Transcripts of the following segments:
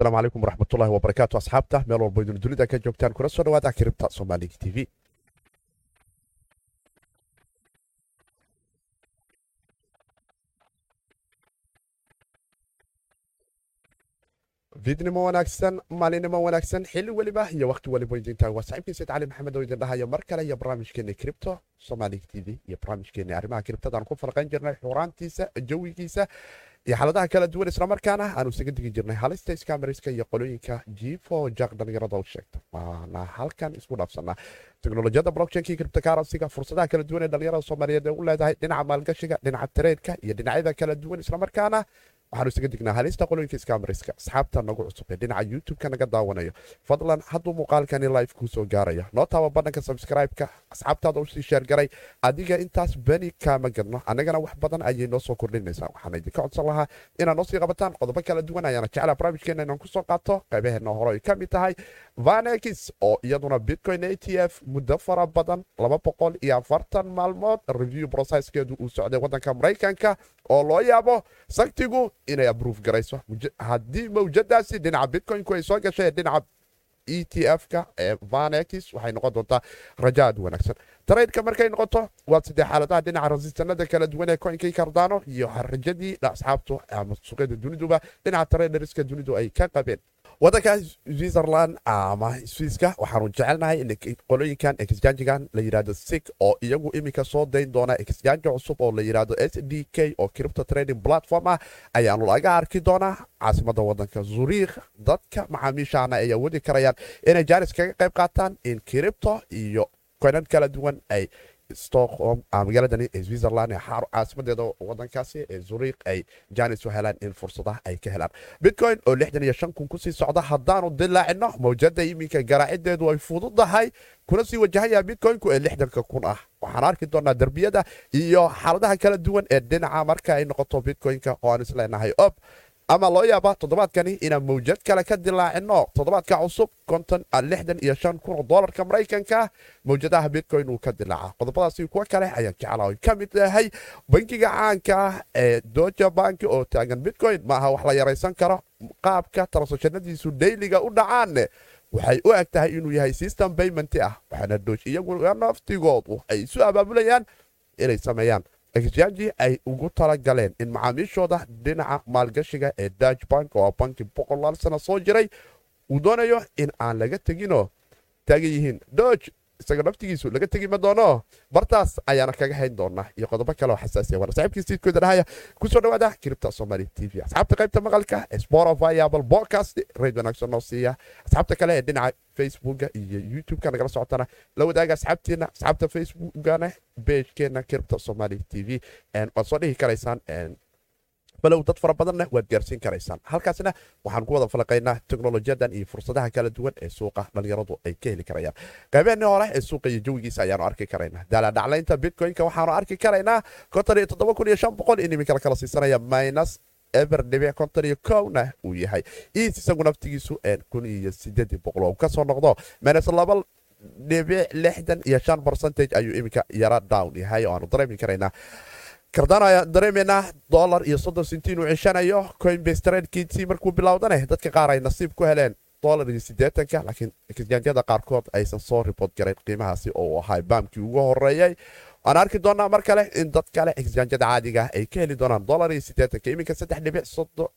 asalaamu calaykum waraxmatullahi wabarakaatu asxaabta meel walba idin dunida ka joogtaan kuna soo dhawaada kiribta somaaliga t v fiidnimo wanaagsan maalinimo wanaagsan xilli weliba iyo wakhti weliba idintaa waa saaxiibkii sayd cali maxamed oo idin dhahayo mar kale iyo barnaamijkeena cripto somaaliga t v iyo barnaamijkeena arrimaha kiribtadaan ku falqayn jirnay xuraantiisa jawigiisa iyo xaaladaha kala duwan islamarkaana aanu isaga digi jirnay halista skamariska iyo qolooyinka jifo jak dhalinyarada u sheegta. Waana halkan isku dhaafsanaa. Teknolojiyadda blockchainka criptocaransiga fursadaha kala duwan ee dhalinyarada soomaaliyeed ee u leedahay dhinaca maalgashiga dhinaca tareedka iyo dhinacyada kala duwan islamarkaana waxaanu isaga dignaa halista qolooyinka skamariska asxaabta nagu cusub ee dhinaca youtube-ka naga daawanayo. Fadlan hadduu muuqaalkani live kuu soo gaaraya noo taaba badhanka subscribe-ka asxaabtaada u sii sheergaray adiga intaas beni kaama gadno annagana wax badan ayay noo soo kordhinaysaa. Waxaan idinka codsan lahaa inaad noo sii qabataan qodobo kala duwan ayaana jeclaa barnaamijkeena inaan ku soo qaato. Qaybaheena hore ay ka mid tahay vanex oo iyaduna bitcoin a t f muddo fara badan maalmood review processkeedu uu socday waddanka maraykanka oo loo yaabo saktigu inay abruuf garayso. Haddii mawjadaasi dhinaca bitcoinku ay soo gashay dhinaca e t f-ka ee vanex waxay noqon doontaa raja aad wanaagsan. Taraydka markay noqoto waa sidee xaaladaha dhinaca rasistanada kala duwan ee coinkii kardano iyo rajadii asxaabtu ama suuqyada duniduba dhinaca taraydhariska dunidu ay ka qabeen wadanka switzerland ama swiiska waxaanu jecelnahay qolooyinkan exjanjigan la yiraahdo sig oo iyagu iminka soo dayn doona exjanji cusub oo la yiraahdo s d k oo cripto trading platform ah ayaanu laga arki doonaa caasimada wadanka zuriikh dadka macaamiishaana ay awoodi karayaan inay jaaris kaga qayb qaataan in cripto iyo koynan kala duwan ay stockholm magaaladani ee switzerland ee caasimadeeda wadankaasi ee zuriikh ay janis u helaan in fursadaha ay ka helaan. Bitcoin oo lixdan iyo shan kun ku sii socda haddaanu dilaacino mawjada iminka garaacideedu ay fududahay kuna sii wajahaya bitcoinku ee lixdanka kun ah. Waxaan arki doonaa derbiyada iyo xaaladaha kala duwan ee dhinaca marka ay noqoto bitcoinka oo aan isleenahay ob ama loo yaaba toddobaadkani inaan mawjad kale ka dilaacino toddobaadka cusub doolarka maraykanka mawjadaha bitcoin uu ka dilaaca qodobadaasi kuwa kale ayaan jeclaa ka mid yahay bankiga caanka ee doja banki oo taagan bitcoin. Maaha wax la yaraysan karo. Qaabka transactionadiisu dayliga u dhacaanne waxay u eg tahay inuu yahay system payment ah. Waxaana doosh iyagu naftigoodu ay isu abaabulayaan inay sameeyaan exjanji ay ugu talagaleen in macaamiishooda dhinaca maalgashiga ee dutch bank oo banki boqolaal sano soo jiray uu doonayo in aan laga teginoo taagan yihiin dooch isaga naftigiisu laga tegi ma doono. Bartaas ayaana kaga hayn doonaa. Iyo qodobo kale oo xasaasiya waana saaxiibkii siidkooda dhahaya ku soo dhawaada kiribta somali t v. Asxaabta qaybta maqalka spotify apple podcast rayd wanaagsan noo siiya. Asxaabta kale ee dhinaca facebooka iyo youtube-ka nagala socotana la wadaaga asxaabteena asxaabta facebookana beejkeena kiribta somali t v. Waad soo dhihi karaysaan balow dad fara badanna waad gaarsiin karaysaan. Halkaasna waxaan ku wada falaqaynaa teknolojiyadan iyo fursadaha kala duwan ee suuqa dhalinyaradu ay ka heli karayaan. Qaybeenii hore ee suuqa iyo jawigiisa ayaanu arki karaynaa. Daaladhaclaynta bitcoin-ka waxaanu arki karaynaa konton iyo toddoba kun iyo shan boqol in iminka la kala siisanaya minus eber dhibic konton iyo kowna uu yahay. Iis isagu naftigiisu kun iyo sideed boqol oo ka soo noqdo. Minus laba dhibic lixdan iyo shan percentage ayuu iminka yara down yahay oo aanu dareemi karaynaa kardano ayaan dareemaynaa dolar iyo soddon sintiin uu ceshanayo. Coinbase tradekiisii markuu bilowdane dadka qaar ay nasiib ku heleen dolar iyo siddeetanka laakiin exjanjyada qaarkood aysan soo ribood garayn qiimahaasi oo ahaa baamkii ugu horeeyey waan arki doonaa mar kale in dad kale exjanjyada caadiga ay ka heli doonaan dolar iyo siddeetanka. Iminka saddex dhibic soddon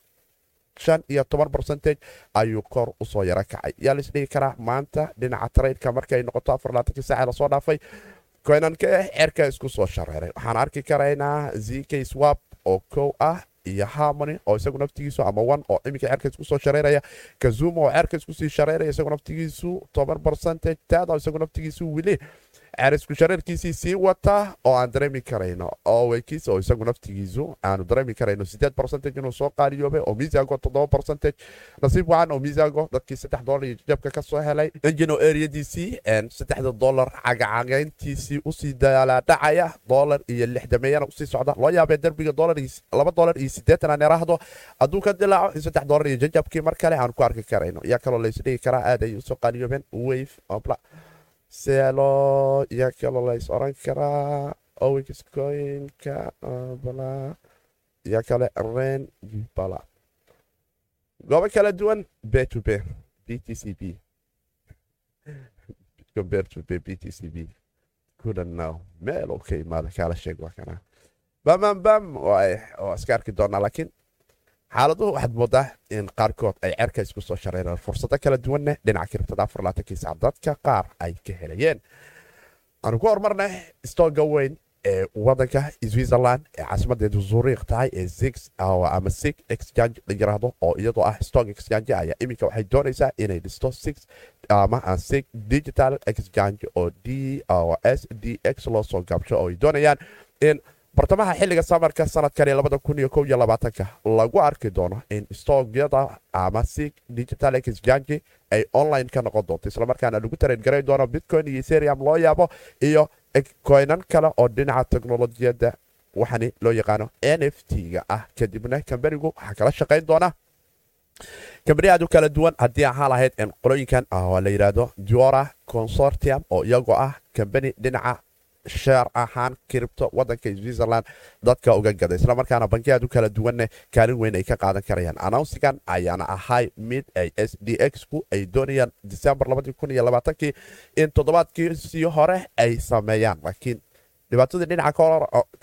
shan iyo toban percentage ayuu kor u soo yaro kacay. Yaa laisdhigi karaa? Maanta dhinaca traydka markay noqoto afarlaatankii saace la soo dhaafay koynanka cerka isku soo shareeray waxaan arki karaynaa zk swap oo kow ah iyo harmony oo isagu naftigiisu ama one oo iminka cerka isku soo shareeraya. Kazuma oo cerka isku sii shareeraya isagu naftigiisu toban percentage tada isagu naftigiisu wili ceer isku shareerkiisii sii wata oo aan dareemi karayno oweykiis oo isagu naftigiisu aanu dareemi karayno sideed percentage inuu soo qaaliyoobay oo misago toddoba percentage. Nasiib wacan oo misago dadkii saddex dollar iyo jabka ka soo helay engino areadiisii saddexda dollar cagacagayntiisii u sii dalaadhacaya dollar iyo lixdameeyana u sii socda loo yaabee derbiga laba dollar iyo siddeetan aan yaraahdo hadduu ka dilaaco in saddex dollar iyo jajabkii mar kale aan ku arki karayno yaa kaloo laysdhigi karaa aad ay u soo qaaliyoobeen wave opla selo yaa kaloo lays oran karaa bala yaa kale ren bala. Goobo kala duwan b to b b t c b. Compared to b b t c meel uu ka imaada kaala sheeg waa kana bamam bam oo iska doonaa laakiin xaaladuhu waxaad moodaa in qaarkood ay cerka isku soo shareereen fursado kala duwanna dhinaca kiribtada afarlaatanki sac dadka qaar ay ka helayeen. Aanu ku horumarnay stooga weyn ee wadanka switzerland ee caasimadeedu zuriiq tahay ee zix ama sig exchange la yiraahdo oo iyadoo ah stock exchange ayaa iminka waxay doonaysaa inay dhisto six ama sig digital exchange oo d s d x loo soo gaabsho oo ay doonayaan in bartamaha xilliga samarka sanadkan lagu arki doono in stoogyada ama sig digital exchange ay online ka noqon doonto. Islamarkaana lagu tareengarayn doono bitcoin iyo serium loo yaabo iyo koynan kale oo dhinaca teknolojiyadda waxani loo yaqaano n f t-ga ah. Kadibna kambanigu waxaa kala shaqayn doona. Kambani aad u kala duwan haddii ahaan lahayd qolooyinkan la yidhaahdo duora consortium oo iyagoo ah kambani dhinaca sheer ahaan kiribto wadanka switzerland dadka uga gada islamarkaana banki aad u kala duwanne kaalin weyn ay ka qaadan karayaan. Announsigan ayaana ahay mid ay s d x ku ay doonayaan december in toddobaadkiisii hore ay sameeyaan laakiin dhibaatadii dhinaca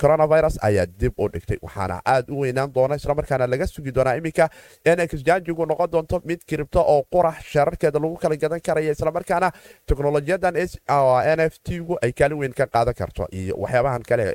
coronavirus ayaa dib u dhigtay waxaana aad u weynaan doona islamarkaana laga sugi doonaa iminka in exjanjigu noqon doonto mid kiribto oo qurax shararkeeda lagu kala gadan karaya islamarkaana teknolojiyadan n f t-gu ay kaalin weyn ka qaadan karto iyo waxyaabahan kale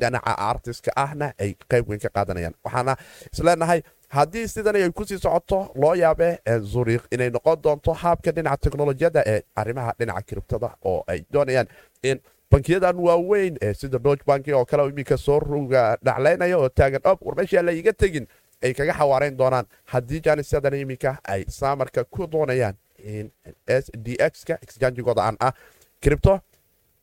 dhinaca artiska ahna ay qayb weyn ka qaadanayaan. Waxaana isleenahay haddii sidan ay ku sii socoto loo yaabe zuriiq inay noqon doonto haabka dhinaca teknolojiyadda ee arrimaha dhinaca kiribtada oo ay doonayaan in bankiyadan waaweyn ee sida dodge banki oo kale iminka soo ruga dhaclaynaya oo taagan ob war meeshaa la iga tegin. Ay kaga xawaarayn doonaan. Haddii jaanisadan iminka ay saamarka ku doonayaan in s d x-ka exjanjigooda aan ah kiribto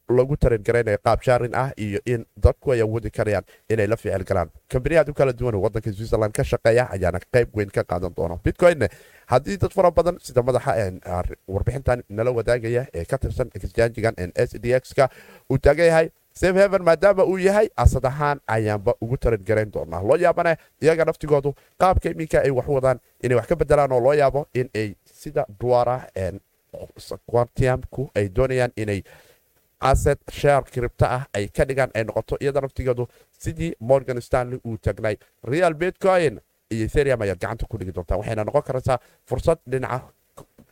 lagu tareengaraynaya qaab shaarin ah iyo in dadku ay awoodi karayaan inay la ficil galaan. Kambaniyaad u kala duwan wadanka switzerland ka shaqeeya ayaana qayb weyn ka qaadan doona. Bitcoinne haddii dad fara badan sida madaxa warbixintan nala wadaagaya ee ka tirsan exjanjigan s d x-ka uu taagan yahay safe heaven maadaama uu yahay asad ahaan ayaanba ugu tareengarayn doonaa. Loo yaabana iyaga naftigoodu qaabka iminka ay wax wadaan inay wax ka bedelaan oo loo yaabo in ay sida duara quantiumku ay doonayaan inay asset share kiribto ah ay ka dhigaan ay noqoto iyada naftigeedu sidii morgan stanley uu tagnay. Real bitcoin iyo ethereum ayaad gacanta ku dhigi doontaa waxayna noqon karaysaa fursad dhinaca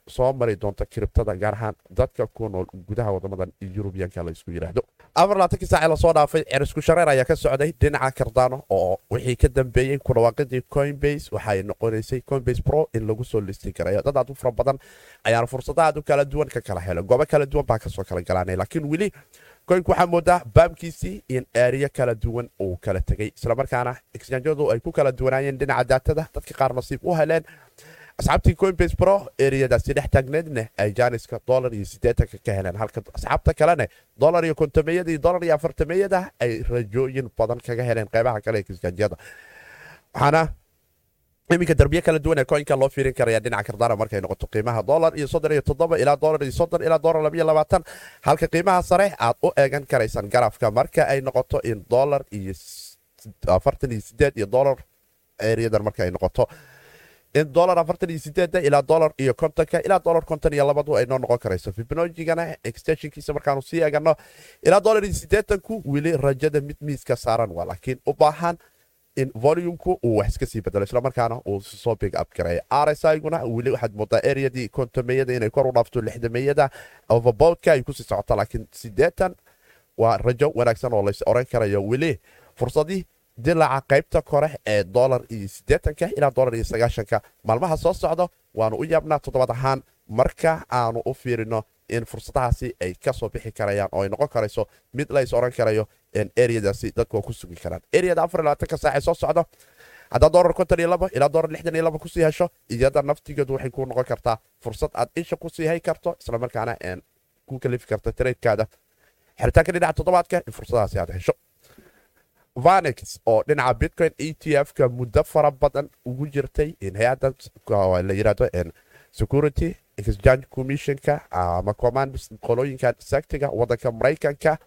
soo mari doonta kiribtada gaar ahaan dadka ku nool gudaha wadamadan yurubiyanka la isku yidhaahdo afar laatankii saaci la soo dhaafay cerisku shareer ayaa ka socday dhinaca kardano oo wixii ka dambeeyey ku dhawaaqidii coinbase. Waxay noqonaysay coinbase pro in lagu soo listi karayo dad aad u fara badan ayaana fursado aad u kala duwan ka kala helo. Goobo kala duwan baa ka soo kala galaanay. Laakiin weli koynku waxaa moodaa baamkiisii in eeriyo kala duwan uu kala tegey islamarkaana exjanjadu ay ku kala duwanaayeen dhinaca daatada dadka qaar nasiib u heleen asxaabtii coinbase pro eriyadaasi dhex taagneedna ay jaaniska dolar iyo sideetanka ka heleen halka asxaabta kalene dolar iyo kontomeyada iyo dolar iyo afartameyada ay rajooyin badan kaga heleen qeybaha kale ee kisgaanjiyada waxaana iminka darbiye kala duwan ee koynka loo fiirin karaya dhinaca kardana markay noqoto qiimaha dolar iyo soddon iyo toddoba ilaa dolar iyo soddon ilaa dolar labiyo labaatan halka qiimaha sare aad u eegan karaysaan garafka marka ay noqoto in dolar iyo afartan iyo sideed iyo dolar eriyadan marka ay noqoto in dolar afartan iyo sideeda ilaa dolar iyo kontonka ilaa dolar konton iyo labadu ay noo noqon karayso. Fibnojigana extensionkiisa markaanu sii eegano ilaa dolar iyo sideetanku weli rajada mid miiska saaran waa laakiin u baahan in volumku uu wax iska sii bedelo islamarkaana uu soo big up gareeya rsiguna weli waxaad moodaa areadii kontomeyada inay kor u dhaafto lixdameyada overboudka ay ku sii socoto laakiin sideetan waa rajo wanaagsan oo lays oran karayo. Weli fursadii dilaca qaybta kore ee dolar iyo sideetanka ilaa dolar iyo sagaashanka. Maalmaha soo socdo waanu u yaabnaa toddobaad ahaan. Marka aanu u fiirino in fursadahaasi ay ka soo bixi karayaan oo ay noqon karayso mid lays oran karayo eriyadaasi dadku waa ku sugi karaan. Eriyada afar iyo labaatanka saace soo socdo haddaa dolar konton iyo labo ilaa dolar lixdan iyo labo ku sii hesho iyada naftigeedu waxay ku noqon kartaa fursad aad isha ku sii hay karto islamarkaana ku kalifi karta traydkaada xiritaanka dhinaca toddobaadka in fursadahaasi aad hesho vanex oo dhinaca bitcoin e t f-ka muddo fara badan ugu jirtay in hay'adda la yiraahdo security exchange commissionka ama command qolooyinka sectiga wadanka maraykanka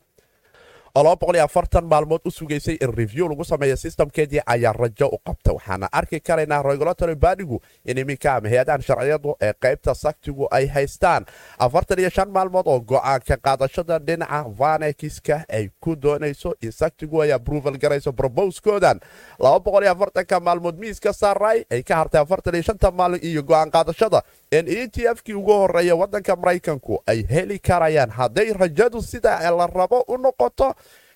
maalmood u sugaysay in review lagu sameeyo sistamkeedii ayaa rajo u qabta waxaana arki karaynaa regulatory badigu in iminka ama hay'adahan sharciyadu ee qaybta saktigu ay haystaan. Maalmood oo go'aanka qaadashada dhinaca vanekiska ay ku doonayso in saktigu ay aproval garayso brobowskoodan maalmood miiska saaray ay ka hartay maalin iyo go'aan qaadashada in e t f kii ugu horreeya wadanka maraykanku ay heli karayaan. Hadday rajadu sida la rabo u noqoto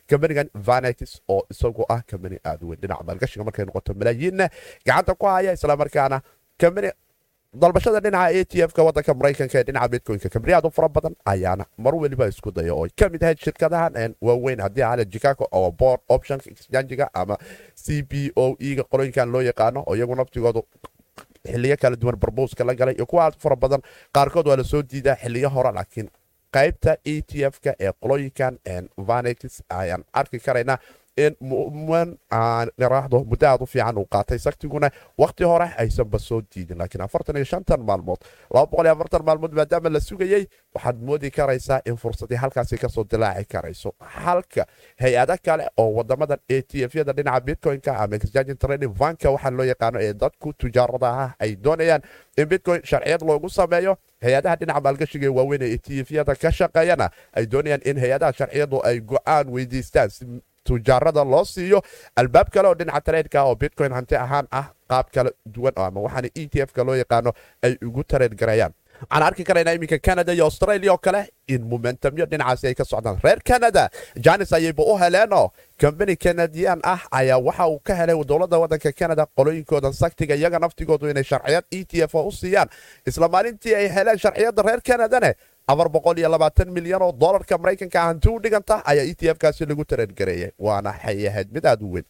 kambanigan vanex oo isagu ah kambani aad weyn. Dhinaca maalgashiga markay noqoto malaayiinna gacanta ku haya islamarkaana kambani dalbashada dhinaca a t f-ka wadanka maraykanka ee dhinaca bitcoynka kambani aad u fara badan ayaana mar weliba isku daya oo ka mid ahayd shirkadahan waaweyn. Haddii ahaale chicago oo board optionka exchangiga ama c b o e-ga qolooyinkan loo yaqaano oo iyagu naftigoodu xiliyo kala duwan barbowska la galay iyo kuwa aad fara badan qaarkood waa la soo diidaa xiliyo hore laakiin qaybta e t f-ka ee qolooyinkan vanex ayaan arki karaynaa in raahdo muddo aad u fiican uu qaatay saktiguna wakhti hore aysanba soo diidin laakiin maalmood maalmood maadaama la sugayey waxaad moodi karaysaa in fursadii halkaasi ka soo dilaaci karayso. Halka hay'ado kale oo wadamadan a t f-yada dhinaca bitcoynka ama exchange trading vanka waxaa loo yaqaano ee dadku tujaarada ah ay doonayaan in bitcoin sharciyad loogu sameeyo. Hay'adaha dhinaca maalgashiga ee waaweyn ee t f-yada ka shaqeeyana ay doonayaan in hay'adaha sharciyadu ay go'aan weydiistaan tujaarada loo siiyo albaab kale oo dhinaca tareedka oo bitcoin hanti ahaan ah qaab kala duwan ama waxaana e t f-ka loo yaqaano ay ugu tareed gareeyaan waxaan arki karaynaa iminka canada iyo australia oo kale in momentumyo dhinacaasi ay ka socdaan reer canada janis ayayba u heleenoo kambani kanadiyan ah ayaa waxa uu ka helay dowladda wadanka canada qolooyinkoodan saktiga iyaga naftigoodu inay sharciyad e t f u siiyaan isla maalintii ay heleen sharciyadda reer canadane milyan oo dolarka maraykanka hanti u dhiganta ayaa e t f-kaasi lagu tareedgareeyay waana xayahayd mid aad u weyn.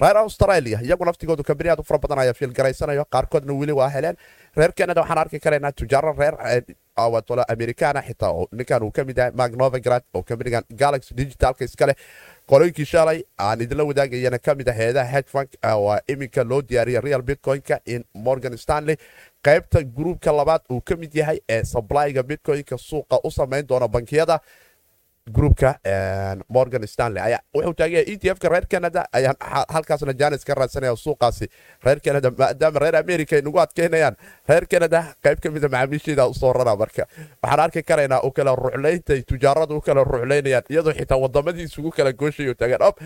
Reer australia iyagu naftigoodu kambani aad u fara badan ayaa fiilgaraysanayo qaarkoodna weli waa heleen. Reer canada waxaan arki karaynaa tujaaro reer americana xitaa oo ninkan uu ka mid yahay magnovagrad oo kambanigan galaxy digitalka iska leh. Shalay aan idinla wadaagayana ka mid ah heedaha hedfunk waa iminka loo diyaariyay real bitcoin-ka in morgan stanley qaybta gruubka labaad uu ka mid yahay ee sablyga bitcoin-ka suuqa u samayn doona bankiyada. Gruubka morgan stanley wuxuu taagaya e t f-ka reer canada ayaan halkaasna janis ka raadsanaya suuqaasi reer canada maadaama reer america ay nagu adkeynayaan. Reer canada qayb ka mida macaamiisheeda u soo rara marka. Waxaan arki karaynaa u kala ruclaynta ay u kala ruclaynayaan iyadoo xitaa waddamadii isugu kala gooshayo taagaan. Ob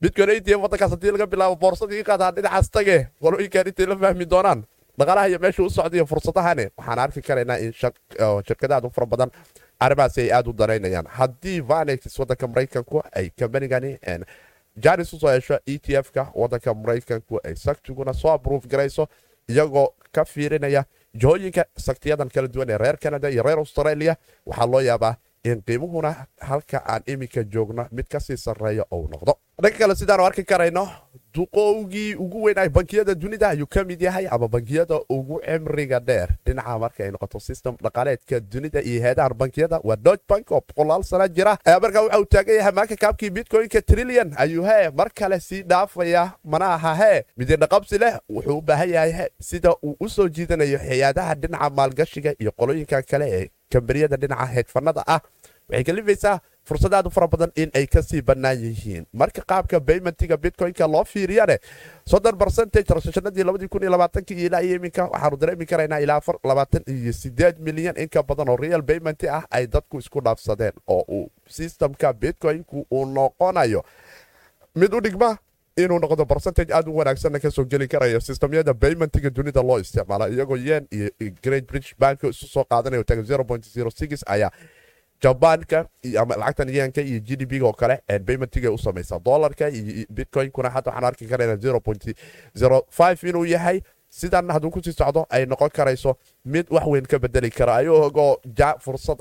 bitcoin a t f waddankaas haddii laga bilaabo boorsadii qaadaa dhinacaas tage qolooyinkan intay la fahmi doonaan dhaqaalaha iyo meesha u socdaiyo fursadahani waxaan arki karaynaa in shirkadaad u fara badan arrimahaasi ay aad u danaynayaan haddii vanex wadanka maraykanku ay kambanigani janis u soo hesho e t f-ka wadanka maraykanku ay saktiguna soo abroof garayso iyagoo ka fiirinaya jihooyinka saktiyadan kala duwan ee reer canada iyo reer australia waxaa loo yaabaa in qiimuhuna halka aan iminka joogno mid ka sii sarreeya ou noqdo dhanka kale sidaanu arki karayno duqowgii ugu weynay bankiyada dunida ayuu ka mid yahay ama bankiyada ugu cimriga dheer dhinaca marka ay noqoto system dhaqaaleedka dunida iyo heedahan bankiyada waa dodge bank oo boqolaal sana jira. Markaa waxa uu taagan yahay maaka kaabkii bitcoin-ka trillion ayuu hee mar kale sii dhaafaya mana aha hee. Midindhaqabsi leh wuxuu u baahan yahay sida uu u soo jiidanayo hay'adaha dhinaca maalgashiga iyo qolooyinka kale ee kambaniyada dhinaca heedfanada ah waxay kalifaysaa fursad aad u fara badan in ay ka sii bannaan yihiin. Marka qaabka baymentiga bitcoin-ka loo fiiriyane soddon percentage transactionadii labadii kun iyo labaatanki ilaa iyo iminka waxaanu dareemi karaynaa ilaa afar labaatan iyo sideed milyan in ka badan oo real baymenti ah ay dadku isku dhaafsadeen oo uu systemka bitcoin-ku uu noqonayo. Mid u dhigma inuu noqdo percentage aad u wanaagsanna ka soo geli karayo sistamyada baymentiga dunida loo isticmaala iyagoo yen iyo great british bank isu soo six ayaa jabaanka lacagtan yenka iyo g d p oo kale baymentiga u samaysa. Dolarka iyo bitcoin-kuna hadda waxaan arki karayna inuu yahay. Sidan hadduu ku sii socdo ay noqon karayso mid wax weyn ka bedeli kara. Ayagoo fursad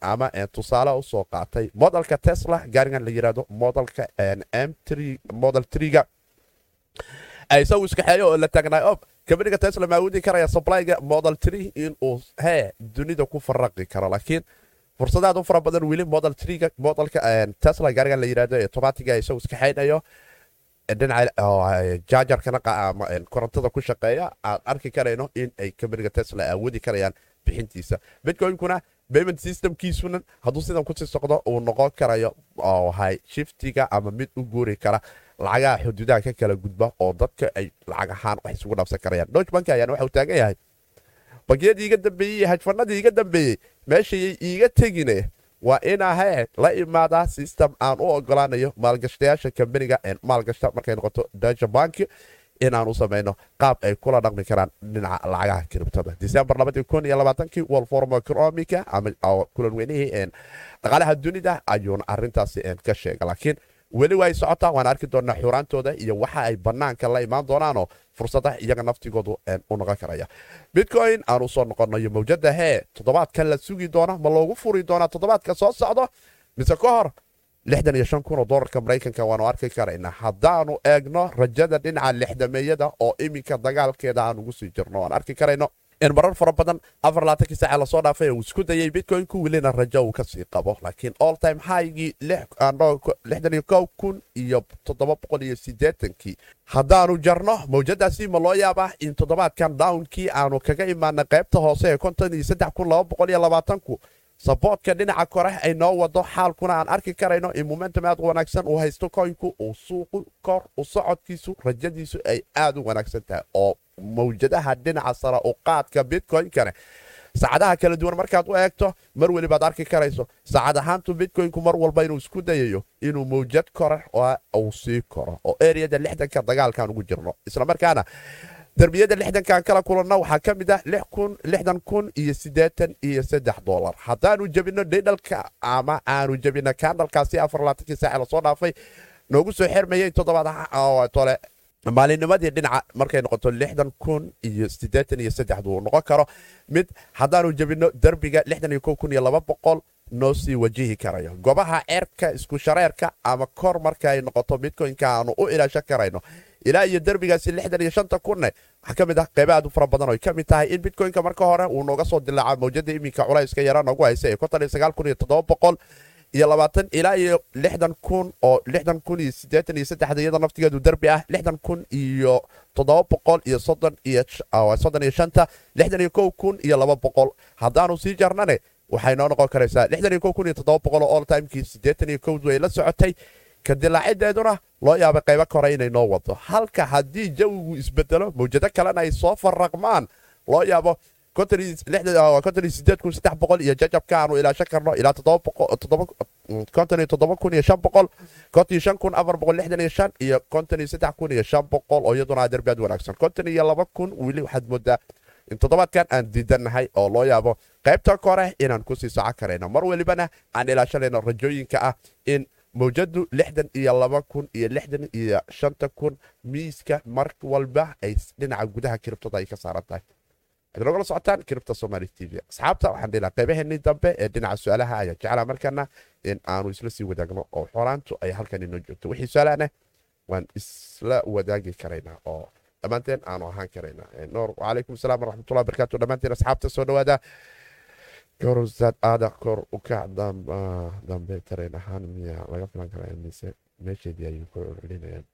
ama tusaale u soo qaatay. Modelka tesla gaarigan la yiraahdo modelka model triga isagu iskaxeeyo oo la taagnay ob kabaniga tesla ma awoodi karaya supplyga model tree inuu hee dunida ku faraqi karo laakiin fursadaad u fara badan weli triga modelka tesla gaarigan la yiraahdo ee tomatiga isagu iskaxeynayo dhinaca jaajarkana korontada ku shaqeeya aan arki karayno in ay kambaniga tesla awoodi karayaan bixintiisa. Bitcoin-kuna payment systemkiisuna hadduu sidan ku sii socdo uu noqon karayo shiftiga ama mid u guuri kara lacagaha xuduudaha ka kala gudba oo dadka ay lacag ahaan wax isugu dhaafsan karayaan. Deutsche bank ayaana waxa uu taagan yahay. Bangiyadii iga dambeeyey hajfanadii iga dambeeyey meeshayay iiga tegine waa inahe la imaadaa system aan u ogolaanayo maalgashtayaasha kambaniga maalgashta markay noqoto deutsche bank inaan u samayno qaab ay kula dhaqmi karaan dhinaca lacagaha kiribtada december world forum economica ama kulan weynihii dhaqaalaha dunida ayuuna arintaasi ka sheega laakiin weli way socotaa waan arki doonaa xuraantooda iyo waxa ay banaanka la imaan doonaanoo fursada iyaga naftigoodu u noqon karaya. Bitcoin aan u soo noqonayo mawjada hee toddobaadkan la sugi doona ma loogu furi doonaa toddobaadka soo socdo? Mise ka hor lixdan iyo shan kun oo dolarka maraykanka waanu arki karaynaa. Haddaanu eegno rajada dhinaca lixdameeyada oo iminka dagaalkeeda aan ugu sii jirno waan arki karayno in marar fara badan afar laatankii saace la soo dhaafay uu isku dayay bitcoinku welina rajo uu ka sii qabo. Laakiin all time highgii lixdan iyo kow kun iyo toddoba boqol iyo siddeetankii haddaanu jarno mawjadaasi ma loo yaabaa in toddobaadkan downkii aanu kaga imaana qaybta hoose ee konton iyo saddex kun laba boqol iyo labaatanku. Saboodka dhinaca kore ay noo wado xaalkuna aan arki karayno in momentum aad u wanaagsan uu haysto koynku uu suuqu kor u socodkiisu rajadiisu ay aad u wanaagsan tahay oo mawjadaha dhinaca sare u qaadka bitcoin-kane saacadaha kala duwan markaad u eegto mar welibaad arki karayso saacad ahaantu bitcoinku mar walba inuu isku dayayo inuu mawjad kore uu sii koro oo eriyada lixdanka dagaalkaan ugu jirno. Islamarkaana darbiyada lixdankan kala kulanno waxaa ka mid ah lixdan kun iyo siddeetan iyo saddex dolar haddaanu jebino dhidhalka ama aanu jebino kaandhalkaasi afar laatankii saace la soo dhaafay noogu soo xirmayay toddobaad tole maalinnimadii dhinaca markay noqoto lixdan kun iyo siddeetan iyo saddexdu uu noqon karo. Mid haddaanu jebino derbiga lixdan iyo kow kun iyo laba boqol noo sii wajihi karayo. Gobaha ceerka isku shareerka ama kor markaay noqoto bitcoynka aanu u ilaashan karayno. Ilaa iyo derbigaasi lixdan iyo shanta kunne waxaa ka mid ah qayba aad u fara badan oo ka mid tahay in bitcoynka marka hore uu nooga soo dilaaca mawjada iminka culayska yara noogu haysa ee konton iyo sagaal kun iyo toddoba boqol iyo labaatan ilaa iyo lixdan kun oo lixdan kun iyo siddeetan iyo saddexda iyada naftigeedu derbi ah lixdan kun iyo toddoba boqol iyo soddon iyo soddon iyo shanta lixdan iyo kow kun iyo laba boqol. Haddaanu sii jarnane waxay noo noqon karaysaa lixdan iyo kow kun iyo toddoba boqol oo all timekii siddeetan iyo kowdu ay la socotay. Ka dilaacideeduna loo yaabay qaybo kore inay noo wado. Halka haddii jawigu isbedelo mawjado kalena ay soo faraqmaan loo yaabo boqol iyo ilaa toddoba kun iyo shan boqol konton iyo shan kun afar boqol lixdan iyo shan iyo konton iyo saddex kun iyo shan boqol oo iyaduna derbi aad wanaagsan konton iyo laba kun weli waxaad moodaa in toddobaadkan aan diidannahay oo loo yaabo qaybta kore inaan ku sii socon karayno mar welibana aan ilaashanayno rajooyinka ah in mawjadu lixdan iyo laba kun iyo lixdan iyo shanta kun miiska mar walba ay dhinaca gudaha kiribtada ay ka saaran tahay waxaad nogala socotaan kiribta somali t v asxaabta waxaan dhihi lahaa qaybaheenii dambe ee dhinaca su'aalaha ayaa jeclaa markana in aanu isla sii wadaagno oo xoraantu ay halkan inoo joogto wixii su'aalahna waan isla wadaagi karaynaa oo dhammaanteen aanu ahaan karaynaa noor wacalaykum asalaam waraxmatullahi barakaatu dhammaanteen asxaabta soo dhawaada korusad aada kor u kac dambe tareen ahaan miya laga filan karaa mise meesheedii ayuu ku celcelinayaan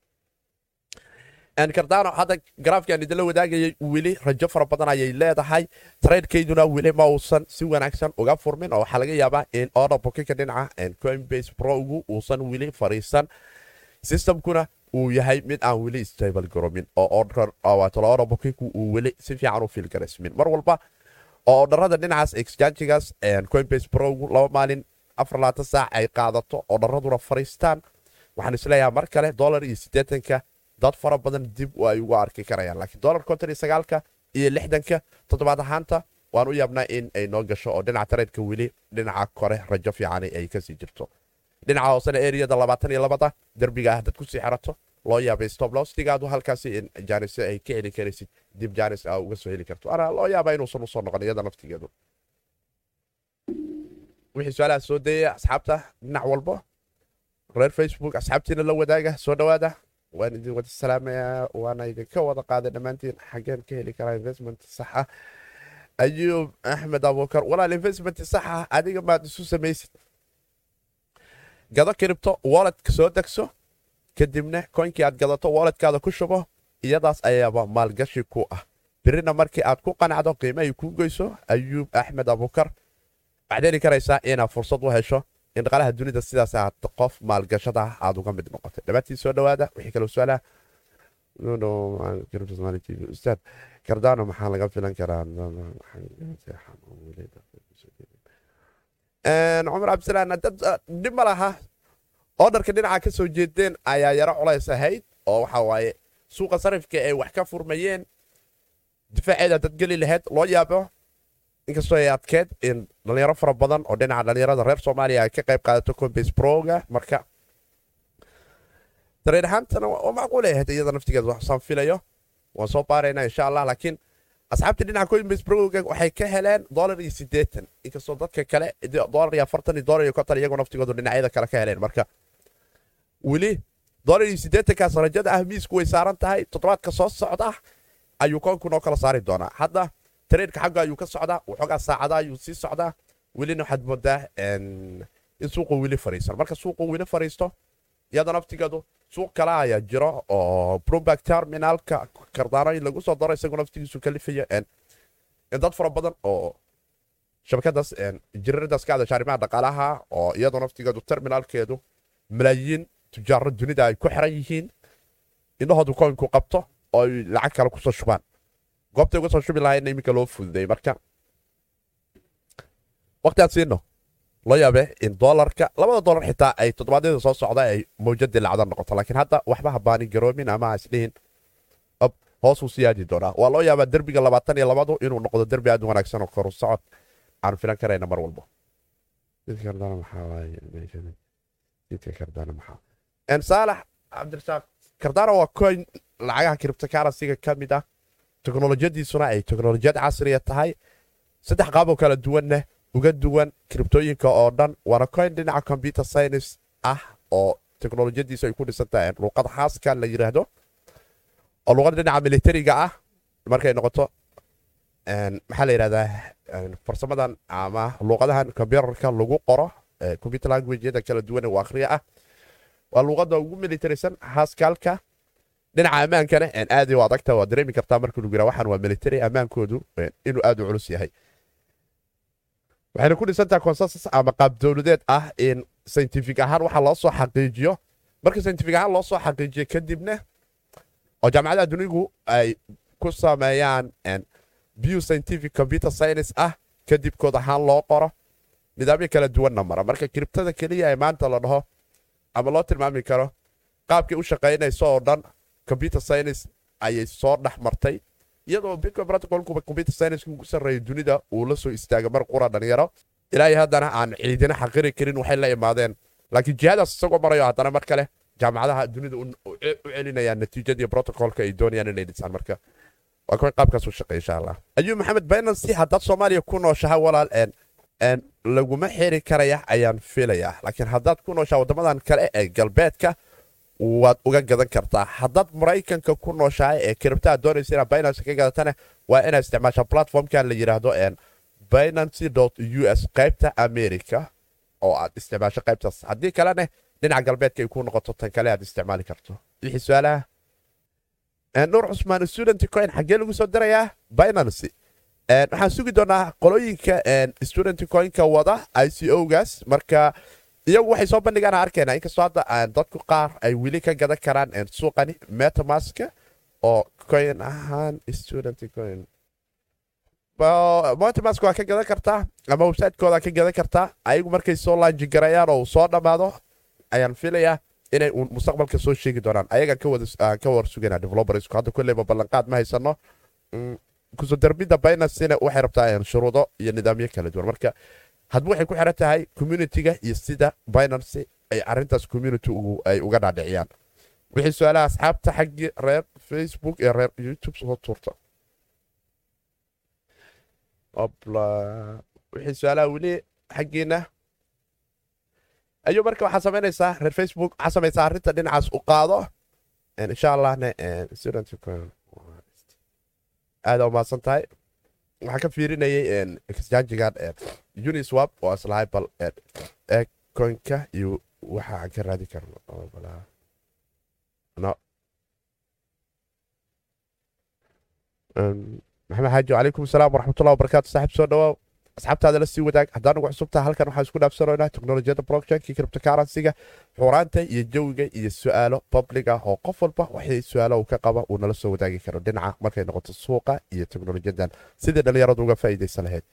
kardano hadda garaafkaan idinla wadaagayay weli rajo fara badan ayay leedahay tradekeyduna weli ma uusan si wanaagsan uga furmin oo waxaa laga yaabaa in order bookinka dhinaca coinbase progu uusan weli fariisan systemkuna uu yahay mid aan weli stable garomin oo order bookinku uu weli si fiican u fiilgaraysmin mar walba oo odharada dhinacaas exchangigaas coinbase progu laba maalin afar laatan saac ay qaadato odharaduna fariistaan waxaan is leeyahay mar kale dolar iyo siddeetanka dad fara badan dib ay ugu arki karayaan. Laakiin dolar konton iyo sagaalka iyo lixdanka toddobaad ahaanta waan u yaabnaa in ay noo gasho oo dhinaca tareedka weli dhinaca kore rajo fiican ay ka sii jirto. Dhinaca hoosena eriyada labaatan iyo labada derbiga ah dad ku sii xerato loo yaabay stoblostigaadu halkaasi in jaanis ay ka heli karaysid dib jaanis a uga soo heli karto. Ana loo yaabaa inuusan u soo noqon iyada naftigeedu. Wixii su'aalaha soo dayaya asxaabta dhinac walbo. Reer facebook asxaabtiina la wadaaga soo dhawaada waan idin wada salaamayaa waana idinka wada qaaday dhammaantiin xaggeen ka heli karaa investment sax ah. Ayuub axmed abuukar walaal investment sax ah adiga maad isu samaysid. Gado kiribto walletka soo degso kadibna koynkii aad gadato walletkaada ku shubo iyadaas ayaaba maalgashi ku ah. Birina markii aad ku qanacdo qiimahay kuu goyso ayuub axmed abuukar waxaad heli karaysaa inaad fursad u hesho in dhaqaalaha dunida sidaas aad qof maalgashada aad uga mid noqotay dhammaantii soo dhawaada wixii kaloo su'aalaha kardano maxaa laga filan karaa cabdisalaan dad dhib ma laha oodharka dhinaca ka soo jeedeen ayaa yaro culays ahayd oo waxa waaye suuqa sarifka ay wax ka furmayeen difaaceeda dad geli lahayd loo yaabo inkastoo ay adkeed in dhalinyaro fara badan oo dhinaca dhalinyarada reer soomaaliya ay ka qayb qaadato combase broga marka dareen ahaantana waa macquul ahayd iyada naftigeeda waxsaan filayo. Waan soo baaraynaa insha allah laakiin asxaabtii dhinaca coinbase broga waxay ka heleen dolar iyo siddeetan. Inkastoo dadka kale dolar iyo afartan iyo dolar iyo konton iyagoo naftigoodu dhinacyada kale ka heleen. Marka weli dolar iyo siddeetankaas rajada ah miisku way saaran tahay. Toddobaadka soo socda ayuu koonku noo kala saari doonaa. Hadda tareerka xagga ayuu ka socdaa waxoogaa saacada ayuu sii socdaa. Welina waxaad moodaa in suuqu weli fariisan marka suuqu weli fariisto iyadoo naftigeedu suuq kale ayaa jiro oo bromberg terminalka kardaano in lagu soo daro isagoo naftigiisu kalifayo in dad fara badan oo shabakadaas jiraradaas ka hadasha arrimaha dhaqaalaha oo iyadoo naftigeedu terminalkeedu malaayiin tujaaro dunida ay ku xiran yihiin indhahoodu koinku qabto oo lacag kale ku soo shubaan goobtay uga soo shubi lahaydna iminka loo fududay marka waqtiaad siino loo yaabe in dolarka labada dolar xitaa ay toddobaadyada soo socda ay mawjadii lacda noqoto laakiin hadda waxba habaani garoomin ama isdhihin hoosuu siyaadi doonaa waa loo yaabaa derbiga labaatan iyo labadu inuu noqdo derbi aad wanaagsan oo koru socod aan filan karayna mar walbo saalax cabdirasaaq kardano waa coin lacagaha criptocarrencyga ka mid ah teknolojiyadiisuna ay teknolojiyad casriya tahay saddex qaaboo kala duwanna uga duwan kribtooyinka oo dhan waana coin dhinaca computer science ah oo teknolojiyadiisu ay ku dhisan tahay luuqad khaaska la yiraahdo oo luuqad dhinaca militariga ah markay noqoto maxaa la yidhahdaa farsamadan ama luuqadahan computerka lagu qoro computer languageyada kala duwan ee akhriya ah waa luuqadda ugu militarisan haaskaalka dhinaca ammaankana aad u adagta waa dareemi kartaa markii lagu yira waxaan waa military ammaankoodu inuu aad u culus yahay. Waxayna ku dhisantaha consensus ama qaab dowladeed ah in scientific ahaan waxa loo soo xaqiijiyo. Marka scientific ahaan loo soo xaqiijiyo kadibna oo jaamacadaha dunigu ay ku sameeyaan bio scientific computer science ah kadib ahaan loo qoro. Nidaamyo kala duwanna mara. Marka kiribtada keliya ee maanta la dhaho ama loo tilmaami karo qaabkay u shaqaynayso oo dhan computer science ayay soo dhex martay iyadoo bitcoin protocolkuba computer science ugu sarreeya dunida uu la soo istaaga mar qura dhalinyaro. Ilaahay haddana aan ciidina xaqiri karin waxay la imaadeen. Laakiin jihadaas isagoo marayo haddana mar kale jaamacadaha dunida u celinayaan natiijadii protocolka ay doonayaan inay dhisaan marka. Waa kuwa qaabkaas u shaqeey insha allah. Ayuu maxamed binancy haddaad soomaaliya ku nooshaha walaal laguma xiri karaya ayaan filayaa. Laakiin haddaad ku nooshaha waddamadan kale ee galbeedka waad uga gadan kartaa. Haddaad maraykanka ku nooshahay ee kiribtaa doonaysa inaad binancy ka gadatana waa inaad isticmaashaa platformkan la yidhaahdo binancy u s qaybta america oo aad isticmaasho qaybtaas haddii kalena dhinaca galbeedka ay ku noqoto tan kale aad isticmaali karto. Wixii su'aalaha? Nuur cusmaan student coin xaggee lagu soo dirayaa binancy waxaan sugi doonaa qolooyinka student coinka wada i c o gaas marka iyagu waxay soo bandhigaan arkayna inkastoo hadda dadku qaar ay weli ka gadan karaan suuqani metamaska oo coin ahaan student coin. Metamask waa ka gadan kartaa ama website-kooda ka gadan kartaa ayagu markay soo laanji garayaan oo soo dhammaado ayaan filayaa inay uun mustaqbalka soo sheegi doonaan. Ayagaan ka war sugana developersku hadda kolleyba ballanqaad ma haysano ku soo darbidda binancyna waxay rabtaa shuruudo iyo nidaamyo kala duwan. Marka hadba waxay ku xiran tahay communitiga iyo sida binancy ay arintaas community ay uga dhaadhiciyaan. Wixii su'aalaha asxaabta xaggii reer facebook iyo reer youtube soo tuurta wixii su'aalaha weli xaggiina. Ayuu marka waxaa samaynaysaa reer facebook waxaa samaysaa arrinta dhinacaas u qaado. Insha allahna aada umahadsan tahay waxaan ka fiirinayay exchangigan uniswap oo islahay bal coinka iyo waxa aan ka raadi karno. Maxamed xaaji calaykum asalaam waraxmatullahi wabarakaatu saaxib soo dhawaaw asxaabtaada la sii wadaag. Haddaan ugu cusubtaha halkan waxaan isku dhaafsanaynaa teknolojiyadda blockchainka cryptocurrency-ga xuraanta iyo jawiga iyo su'aalo public ah oo qof walba waxay su'aalo uu ka qaba uu nala soo wadaagi karo. Dhinaca markay noqoto suuqa iyo teknolojiyadan sidii dhalinyaradu uga faa'iidaysan lahayd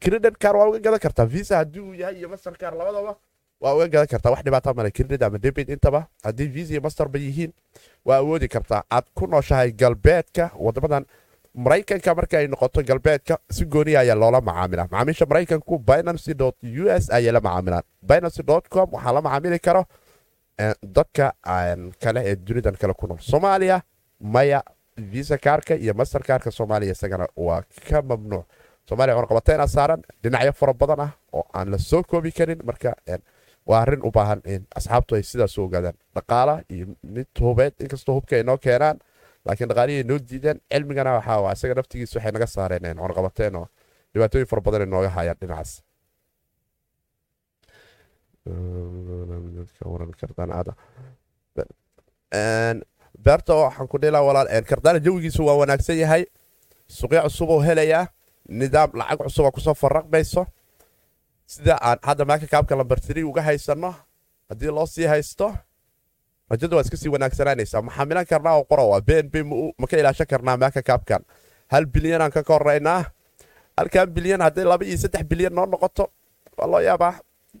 credit car waa uga gadan kartaa visa haddii uu yahay iyo master car labadaba waa uga gadan kartaa wax dhibaata male credit ama debit intaba haddii visa iyo masterba yihiin waa awoodi kartaa aad ku nooshahay galbeedka wadamadan maraykanka marka ay noqoto galbeedka si gooniya ayaa loola macaamila macaamiisha maraykanku binancy u s ayay la macaamilaan binancy com waxaa la macaamili karo dadka kale ee dunidan kale ku nool soomaaliya maya visa kaarka iyo master kaarka soomaaliya isagana waa ka mamnuuc soomaaliya cunaqabateena saaran dhinacyo fara badan ah oo aan la soo koobi karin marka waa arrin u baahan in asxaabtu ay sidaas ogaadaan dhaqaala iyo mid hubeed inkastoo hubka ay noo keenaan laakiin dhaqaalihii ay noo diideen cilmigana waxaa isaga naftigiisa waxay naga saareen cunaqabateen oo dhibaatooyin fara badan ay nooga hayaan dhinacaas beerta waxaan ku dhilaa walaal kardaana jawigiisu waa wanaagsan yahay. Suqyo cusub oo helayaa nidaam lacag cusub oo ku soo faraqmayso sida aan hadda maaka kaabka lambartiri uga haysano haddii loo sii haysto rajada waa iska sii wanaagsanaanaysaa maxaa milan karnaa oo qora waa bn b ma ka ilaashan karnaa maaka kaabkan hal bilyanaan ka koraynaa halkan bilyan hadday laba iyo saddex bilyan noo noqoto waa loo yaabaa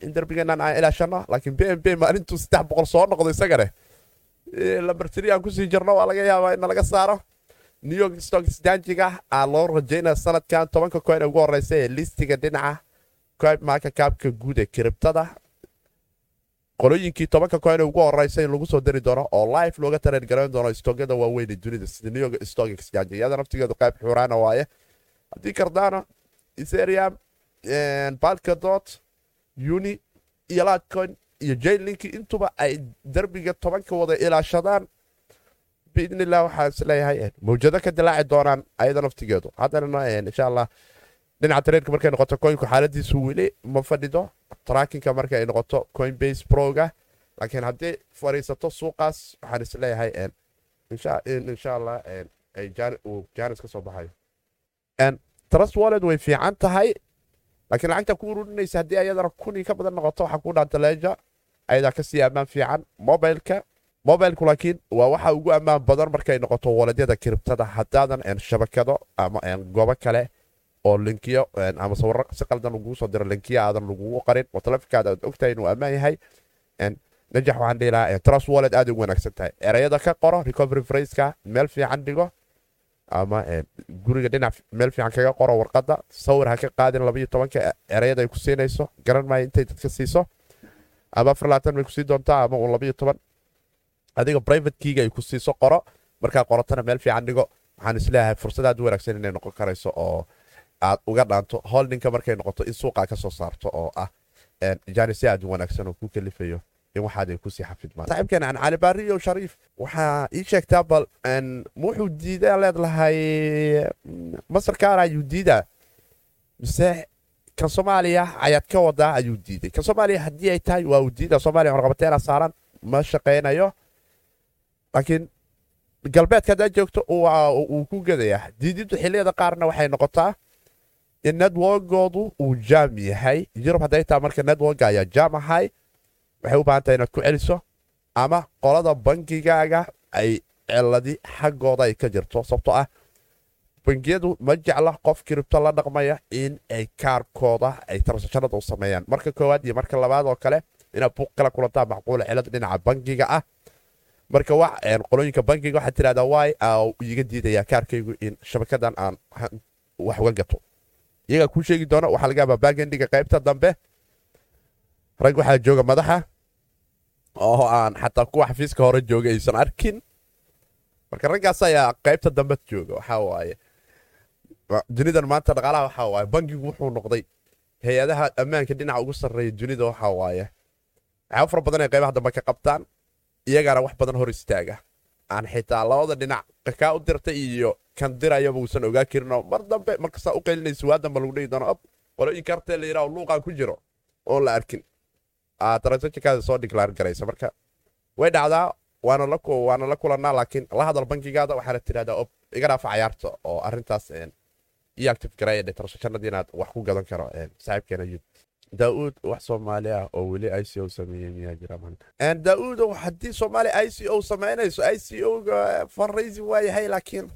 in darbigeenan aan ilaashano laakiin bn b maalintuu saddex boqol soo noqdo isagane lambartiri aan ku sii jirno waa laga yaabaa in laga saaro. New york stock exchangiga aa loo rajaynaya sanadkan tobanka coin ugu horeysa ee listiga dhinaca maaka kaabka guud ee kiribtada. Qolooyinkii tobanka coin ugu horeysa in lagu soo dari doono oo life looga tareen garayn doono stogyada waaweyn ee dunida sida new york stock exchange iyada naftigeedu qayb xuraana waaye. Haddii kardano ethereum balkadot uni iyo latcoin iyo jaillinki intuba ay derbiga tobanka wada ilaashadaan. Biidnillah waxaan is leeyahay mawjado ka dilaaci doonaan ayada naftigeedu. Haddana insha allah dhinaca tareerka markay noqoto coinku xaaladiisu weli ma fadhido. Trackinka marka ay noqoto coinbase proga. Laakiin haddii fadhiisato suuqaas waxaan is leeyahay insha allah jaanis ka soo baxayo. Trust wallet way fiican tahay. Laakiin lacagta ku ururinaysa haddii ayadana kuni ka badan noqoto waxaa ku dhaanta leeja ayadaa ka sii ammaan fiican. Mobilka mobilku laakiin waa waxa ugu ammaan badan markay noqoto waladyada kiribtada. Haddaadan shabakado ama goobo kale oo linkiyo ama sawiro si qaldan lagugu soo diro linkiyo aadan lagugu qarin oo taleefonkaada aad ogtahay inuu ammaan yahay najax waxaan dhihi lahaa trust wallet aad ugu wanaagsan tahay. Erayada ka qoro recovery phraseka meel fiican dhigo ama guriga dhinac meel fiican kaga qoro warqadda sawir ha ka qaadin labayo tobanka erayada ay ku siinayso garan maayo intay dadka siiso ama afar labaatan bay ku sii doontaa ama un labayo toban. Adiga kiiga ay ku qoro markaa qorotana meel fiican dhigo. Waxaan is leeyahay fursad aad u wanaagsan inay noqon karayso oo aad uga dhaanto holdinka markay noqoto in suuqa ka saarto oo ah jaanisi aad wanaagsan oo ku kalifayo in waxaad ay ku sii xafidmaan. Saaxiibkeena aan cali baariyo shariif waxaa ii sheegtaa bal wuxuu diidaa leedlahay masarkaar ayuu diidaa. Mise kan soomaaliya ayaad ka wadaa ayuu diiday. Kan soomaaliya haddii ay tahay waa uu diida soomaaliya cunaqabateena saaran ma shaqaynayo laakiin galbeedka haddaad joogto uu ku gadayaa diidintu xilliyada qaarna waxay noqotaa in networkoodu uu jaam yahay. Yurub hadday tahay marka networka ayaa jaam ahay. Waxay u baahan tahay inaad ku celiso ama qolada bangigaaga ay ciladi xaggooda ay ka jirto. Sababtoo ah bangiyadu ma jecla qof kiribto la dhaqmaya in ay kaarkooda ay transactionada u sameeyaan. Marka koowaad iyo marka labaad oo kale inaad buuq kala kulantaa macquula cilad dhinaca bangiga ah. Marka qolooyinka bangiga waxaad tirahdaa waay iga diidayaa kaarkaygu in shabakadan aan wax uga gato? Iyagaa kuu sheegi doona waxaa laga yaabaa bagendiga qaybta dambe rag waxaa jooga madaxa oo aan xataa kuwa xafiiska hore jooga aysan arkin. Marka raggaas ayaa qaybta dambe jooga waxaa waaye dunidan maanta dhaqaalaha waxaa waaye bangigu wuxuu noqday hay'adaha ammaanka dhinaca ugu sarreeya dunida waxaa waaye. Waxyaaba fara badan ay qaybaha dambe ka qabtaan iyagaana wax badan hor istaaga. Aan xitaa labada dhinac kaa u dirtay iyo kan dirayaba uusan ogaa karinoo mar dambe markastaa u qaylinaysa waa dambe lagu dhihi doono ab qolooyinka artee la yidhaho luuqaa ku jiro oon la arkin. Transactionkaada soo declaar garaysa marka. Way dhacdaa waana la kulanaa laakiin la hadal bankigaada waxaana tirahdaa ob iga dhaafa cayaarta oo arintaas iyo active gareeya transactionadii inaad wax ku gadan karo saaxiibkeena yud daauud wax soomaali ah oo weli i c o sameeyey miyaa jira daauudo haddii soomaali i c o samaynayso i c o-ga fundraising waa yahay laakiin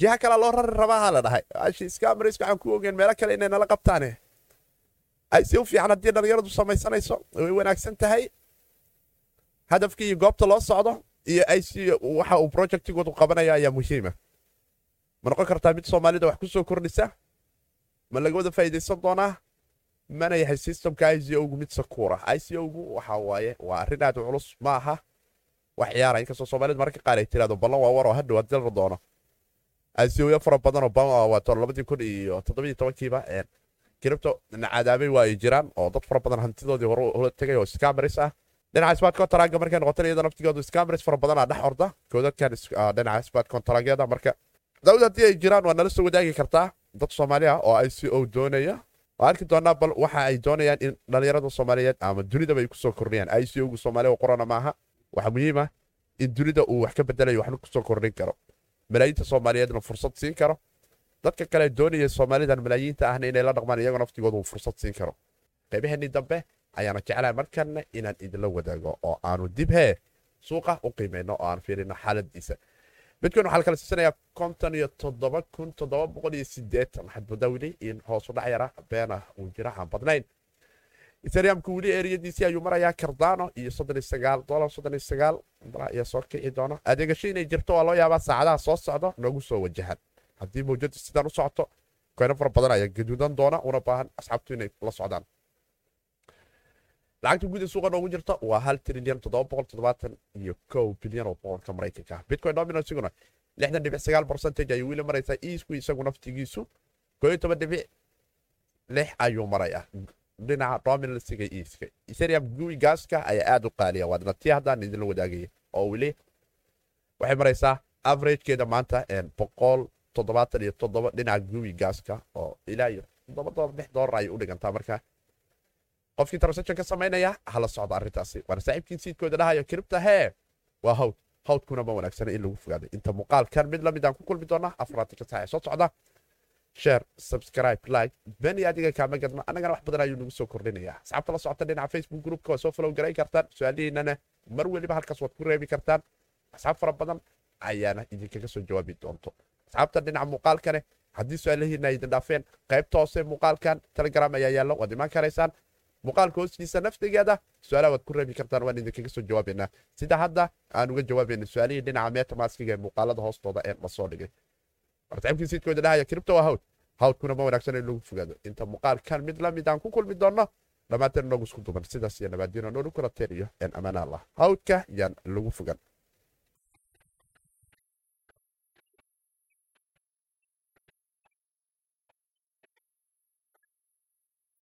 jiha kalaa loo rari rabaaha la dhahay. Ashi scamars waxaan ku ogeen meelo kale inay nala qabtaane. I c o fiican haddii dhallinyaradu samaysanayso way wanaagsan tahay. Hadafkii iyo goobta loo socdo iyo i c waxa uu projectigoodu qabanaya ayaa muhiima ma noqon kartaa mid soomaalida wax ku soo kordhisa? Ma laga wada faa'idaysan doonaa? Mana yahay systemka i c o-gu mid sakuura i c o-gu waxa waaye waa arrin aad culus. Ma aha. Wax ciyaara inkastoo soomaalida mararka qaar ay tirahdo ballan waa waroo hadhow haddii la doono. I c o-ya fara badanoo bama waato labadii kun iyo toddobadii tobankiiba kiribto cadaabay waa ay jiraan oo dad fara badan hantidoodii hore tegay oo scamaris ah. Dhinaca sbat contraga markay noqotan iyada naftigoodu scamaris fara badanaa dhex orda. Koodadkan dhinaca sbat contragyada marka daawud haddii ay jiraan waa nala soo wadaagi kartaa dad soomaali ah oo i c o doonaya. Waa arki doonaa bal waxa ay doonayaan in dhallinyarada soomaaliyeed ama dunidaba ay ku soo kordhiyaan. I c o-gu soomaaliya qorana maaha. Waxaa muhiim ah in dunida uu wax ka bedelayo waxna ku soo kordhin karo. Malaayiinta soomaaliyeedna fursad siin karo. Dadka kale doonaya soomaalidan malaayiinta ahna inay la dhaqmaan iyagoo naftigooda uu fursad siin karo. Qaybaheenii dambe ayaana jeclahay markanna inaan idinla wadaago oo aanu dib hee suuqa u qiimayno oo aan fiirino xaaladiisa midkoon waxaa la kala siisanayaa konton iyo toddoba kun toddoba boqol iyo sideetan weli in hoosu dhac yara beena uu jira aan badnayn. Ethereumka weli eriyadiisii ayuu marayaa cardano iyo soddon iyo sagaal dolar soddon iyo sagaal. Dolar ayaa soo kici doona. Adeegasho inay jirto waa loo yaabaa saacadaha soo socdo noogu soo wajahan. Haddii mawjadu sidaan u socoto koyno fara badan ayaa gaduudan doona una baahan asxaabtu inay la socdaan lacagta guud ee suuqa noogu jirta waa hal trilyan iyo kow bilyan oo boqolka maraykanka bitcoin dominant lixdan dhibic sagaal percentage ayuu weli maraysaa iisku isagu naftigiisu koo iyo toban dhibic lix ayuu maraya dhinaca dominansiga iiska ethereum gui gaaska ayaa aad u qaaliya waadna tii haddaan idinla wadaagaya oo weli waxay maraysaa averagekeeda maanta boqol toddobaatan iyo toddoba dhinaca gui gaaska oo ilaa iyo toddoba dolar lix dolar ayay u dhigantaa marka qofkii transaction ka samaynaya hala socda arrintaasi waana saaxiibkii siidkooda dhahayo kiribta hee waa hawd hawdkuna ma wanaagsana in lagu fogaaday inta muuqaalkan mid la mid aan ku kulmi doonaa afraatan saac ee soo socda share subscribe like. beni adiga kaama gadma annagana wax badan ayuu nagu soo kordhinayaa asxaabta la socota dhinaca facebook groupka waa soo follow garay kartaan su'aalihiinana mar weliba halkaas waad ku reebi kartaan asxaab fara badan ayaana idinkaga soo jawaabi doonto asxaabta dhinaca muuqaalkane haddii su'aalihiina idin dhaafeen qaybta hoose muuqaalkan telegram ayaa yaallo waad imaan karaysaan muuqaalka hoostiisa naftigeeda su'aalaha waad ku reebi kartaan waan idinkaga soo jawaabaynaa sida hadda aan uga jawaabayna su'aalihii dhinaca metamaskiga ee muuqaalada hoostooda ee la soo dhigay wartaciibkii siidkooda waa hawd hawdkuna ma wanaagsan in lagu fogaado inta muuqaalkan mid la mid aan ku kulmi doonno dhammaanteen noogu isku duban sidaas iyo nabaadiino noolu kula teeriyo een ammaan allah hawdka yaan lagu fogan